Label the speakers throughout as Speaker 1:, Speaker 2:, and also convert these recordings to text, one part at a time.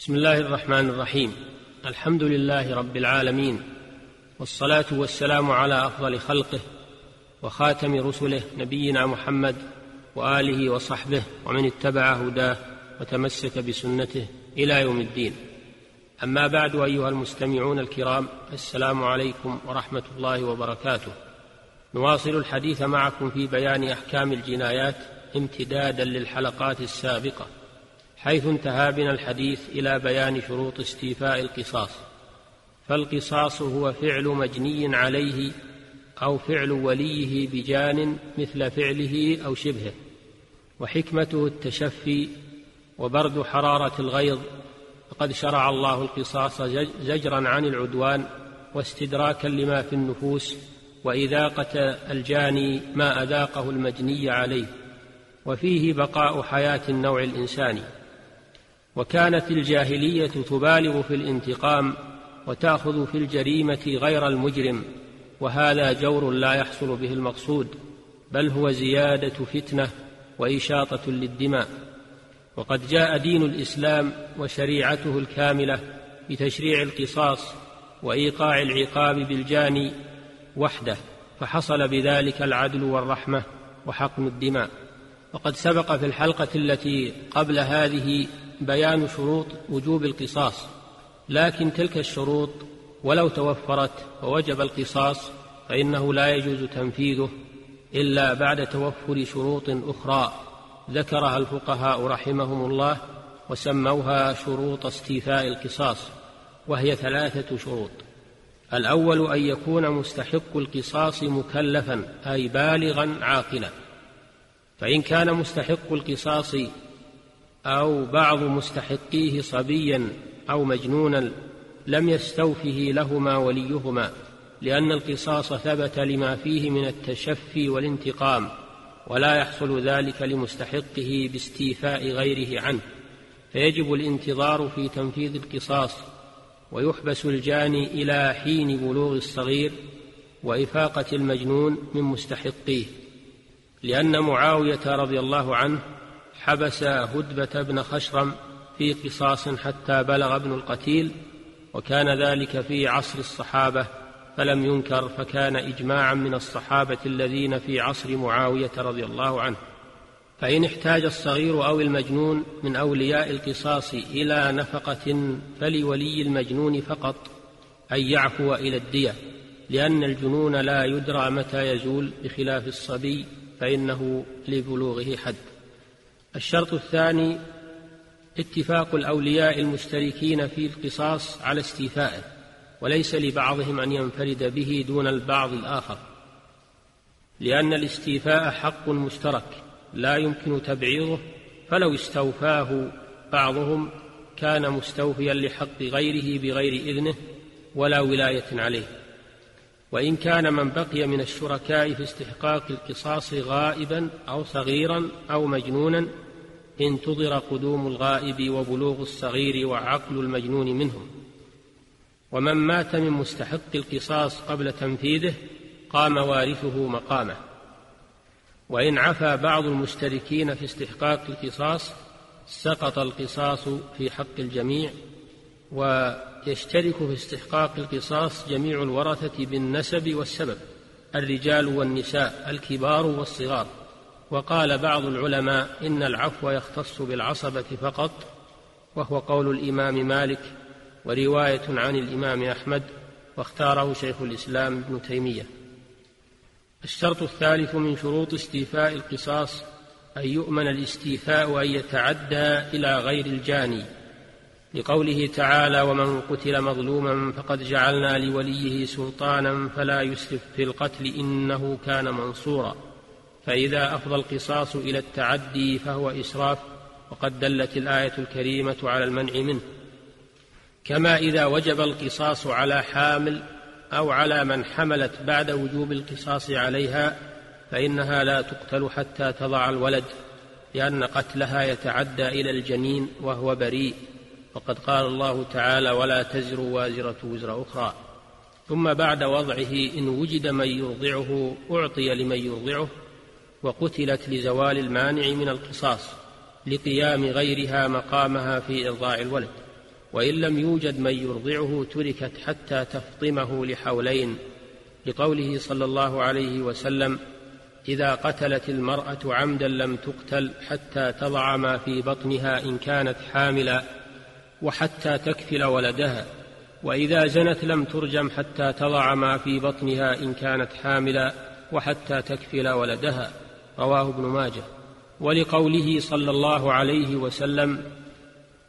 Speaker 1: بسم الله الرحمن الرحيم. الحمد لله رب العالمين والصلاة والسلام على أفضل خلقه وخاتم رسله نبينا محمد وآله وصحبه ومن اتبع هداه وتمسك بسنته إلى يوم الدين. أما بعد أيها المستمعون الكرام السلام عليكم ورحمة الله وبركاته. نواصل الحديث معكم في بيان أحكام الجنايات امتدادا للحلقات السابقة. حيث انتهى بنا الحديث إلى بيان شروط استيفاء القصاص. فالقصاص هو فعل مجني عليه أو فعل وليه بجان مثل فعله أو شبهه. وحكمته التشفي وبرد حرارة الغيظ فقد شرع الله القصاص زجرا عن العدوان واستدراكا لما في النفوس وإذاقة الجاني ما أذاقه المجني عليه. وفيه بقاء حياة النوع الإنساني. وكانت الجاهلية تبالغ في الانتقام وتأخذ في الجريمة غير المجرم وهذا جور لا يحصل به المقصود بل هو زيادة فتنة وإشاطة للدماء. وقد جاء دين الإسلام وشريعته الكاملة بتشريع القصاص وإيقاع العقاب بالجاني وحده فحصل بذلك العدل والرحمة وحقن الدماء. وقد سبق في الحلقة التي قبل هذه بيان شروط وجوب القصاص لكن تلك الشروط ولو توفرت ووجب القصاص فإنه لا يجوز تنفيذه إلا بعد توفر شروط أخرى ذكرها الفقهاء رحمهم الله وسموها شروط استيفاء القصاص وهي ثلاثة شروط. الأول أن يكون مستحق القصاص مكلفا أي بالغا عاقلا. فإن كان مستحق القصاص أو بعض مستحقيه صبيا أو مجنونا لم يستوفه لهما وليهما لأن القصاص ثبت لما فيه من التشفي والانتقام ولا يحصل ذلك لمستحقه باستيفاء غيره عنه. فيجب الانتظار في تنفيذ القصاص ويحبس الجاني إلى حين بلوغ الصغير وإفاقة المجنون من مستحقيه لأن معاوية رضي الله عنه حبس هدبة بن خشرم في قصاص حتى بلغ ابن القتيل وكان ذلك في عصر الصحابة فلم ينكر فكان إجماعا من الصحابة الذين في عصر معاوية رضي الله عنه. فإن احتاج الصغير أو المجنون من أولياء القصاص إلى نفقة فلولي المجنون فقط أن يعفو إلى الدية لأن الجنون لا يدرى متى يزول بخلاف الصبي فإنه لبلوغه حد. الشرط الثاني اتفاق الأولياء المشتركين في القصاص على استيفائه وليس لبعضهم أن ينفرد به دون البعض الآخر. لأن الاستيفاء حق مشترك لا يمكن تبعيضه فلو استوفاه بعضهم كان مستوفيا لحق غيره بغير إذنه ولا ولاية عليه. وإن كان من بقي من الشركاء في استحقاق القصاص غائبا أو صغيرا أو مجنونا انتظر قدوم الغائب وبلوغ الصغير وعقل المجنون منهم. ومن مات من مستحق القصاص قبل تنفيذه قام وارثه مقامه. وإن عفا بعض المشتركين في استحقاق القصاص سقط القصاص في حق الجميع ويشترك في استحقاق القصاص جميع الورثة بالنسب والسبب الرجال والنساء الكبار والصغار. وقال بعض العلماء إن العفو يختص بالعصبة فقط وهو قول الإمام مالك ورواية عن الإمام أحمد واختاره شيخ الإسلام ابن تيمية. الشرط الثالث من شروط استيفاء القصاص أن يؤمن الاستيفاء وأن يتعدى إلى غير الجاني. لقوله تعالى ومن قتل مظلوما فقد جعلنا لوليه سلطانا فلا يسرف في القتل إنه كان منصورا. فإذا أفضى القصاص إلى التعدي فهو إسراف وقد دلت الآية الكريمة على المنع منه. كما إذا وجب القصاص على حامل أو على من حملت بعد وجوب القصاص عليها فإنها لا تقتل حتى تضع الولد لأن قتلها يتعدى إلى الجنين وهو بريء. وقد قال الله تعالى ولا تزر وازرة وزر أخرى. ثم بعد وضعه إن وجد من يرضعه أعطي لمن يرضعه وقتلت لزوال المانع من القصاص لقيام غيرها مقامها في إرضاع الولد. وإن لم يوجد من يرضعه تركت حتى تفطمه لحولين. لقوله صلى الله عليه وسلم إذا قتلت المرأة عمدا لم تقتل حتى تضع ما في بطنها إن كانت حاملا. وحتى تكفل ولدها وإذا زنت لم ترجم حتى تضع ما في بطنها إن كانت حاملا وحتى تكفل ولدها. رواه ابن ماجه. ولقوله صلى الله عليه وسلم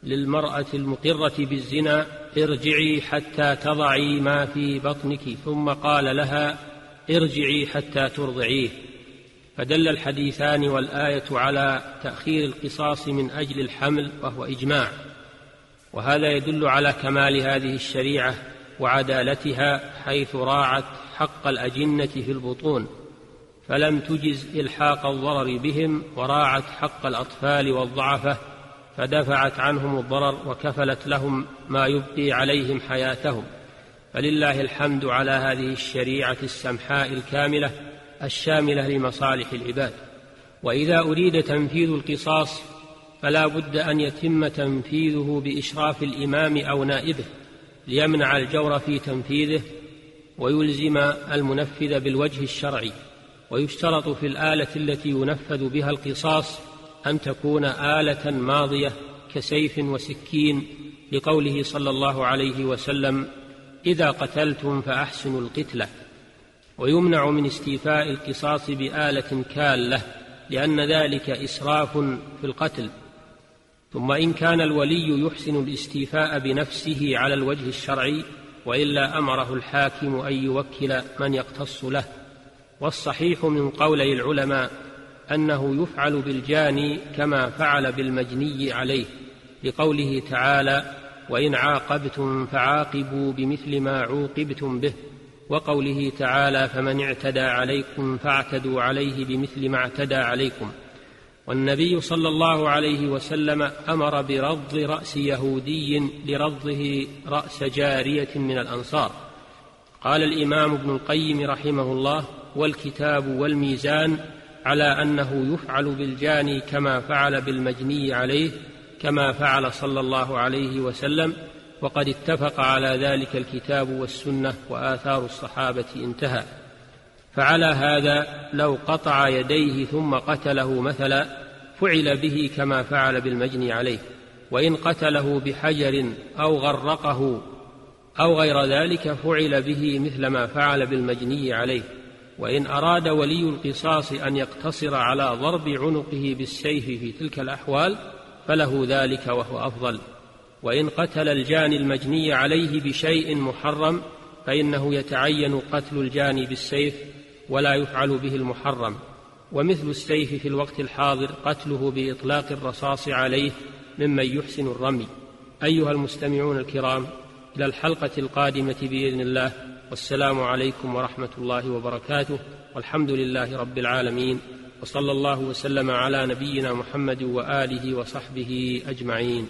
Speaker 1: للمرأة المقرة بالزنا ارجعي حتى تضعي ما في بطنك. ثم قال لها ارجعي حتى ترضعيه. فدل الحديثان والآية على تأخير القصاص من أجل الحمل وهو إجماع. وهذا يدل على كمال هذه الشريعة وعدالتها حيث راعت حق الأجنة في البطون فلم تجز إلحاق الضرر بهم وراعت حق الأطفال والضعفة فدفعت عنهم الضرر وكفلت لهم ما يبقي عليهم حياتهم. فلله الحمد على هذه الشريعة السمحاء الكاملة الشاملة لمصالح العباد. وإذا أريد تنفيذ القصاص فلا بد أن يتم تنفيذه بإشراف الإمام أو نائبه ليمنع الجور في تنفيذه ويلزم المنفذ بالوجه الشرعي. ويشترط في الآلة التي ينفذ بها القصاص أن تكون آلة ماضية كسيف وسكين لقوله صلى الله عليه وسلم إذا قتلتم فأحسنوا القتلة ويمنع من استيفاء القصاص بآلة كالة لأن ذلك إسراف في القتل. ثم إن كان الولي يحسن الاستيفاء بنفسه على الوجه الشرعي وإلا أمره الحاكم أن يوكل من يقتص له. والصحيح من قولي العلماء أنه يفعل بالجاني كما فعل بالمجني عليه لقوله تعالى وإن عاقبتم فعاقبوا بمثل ما عوقبتم به وقوله تعالى فمن اعتدى عليكم فاعتدوا عليه بمثل ما اعتدى عليكم والنبي صلى الله عليه وسلم أمر برض رأس يهودي لرضه رأس جارية من الأنصار. قال الإمام ابن القيم رحمه الله والكتاب والميزان على أنه يفعل بالجاني كما فعل بالمجني عليه كما فعل صلى الله عليه وسلم وقد اتفق على ذلك الكتاب والسنة وآثار الصحابة انتهى. فعلى هذا لو قطع يديه ثم قتله مثلا فعل به كما فعل بالمجني عليه وإن قتله بحجر أو غرقه أو غير ذلك فعل به مثل ما فعل بالمجني عليه وإن أراد ولي القصاص أن يقتصر على ضرب عنقه بالسيف في تلك الأحوال فله ذلك وهو أفضل وإن قتل الجاني المجني عليه بشيء محرم فإنه يتعين قتل الجاني بالسيف ولا يفعل به المحرم ومثل السيف في الوقت الحاضر قتله بإطلاق الرصاص عليه ممن يحسن الرمي. أيها المستمعون الكرام إلى الحلقة القادمة بإذن الله. والسلام عليكم ورحمة الله وبركاته. والحمد لله رب العالمين. وصلى الله وسلم على نبينا محمد وآله وصحبه أجمعين.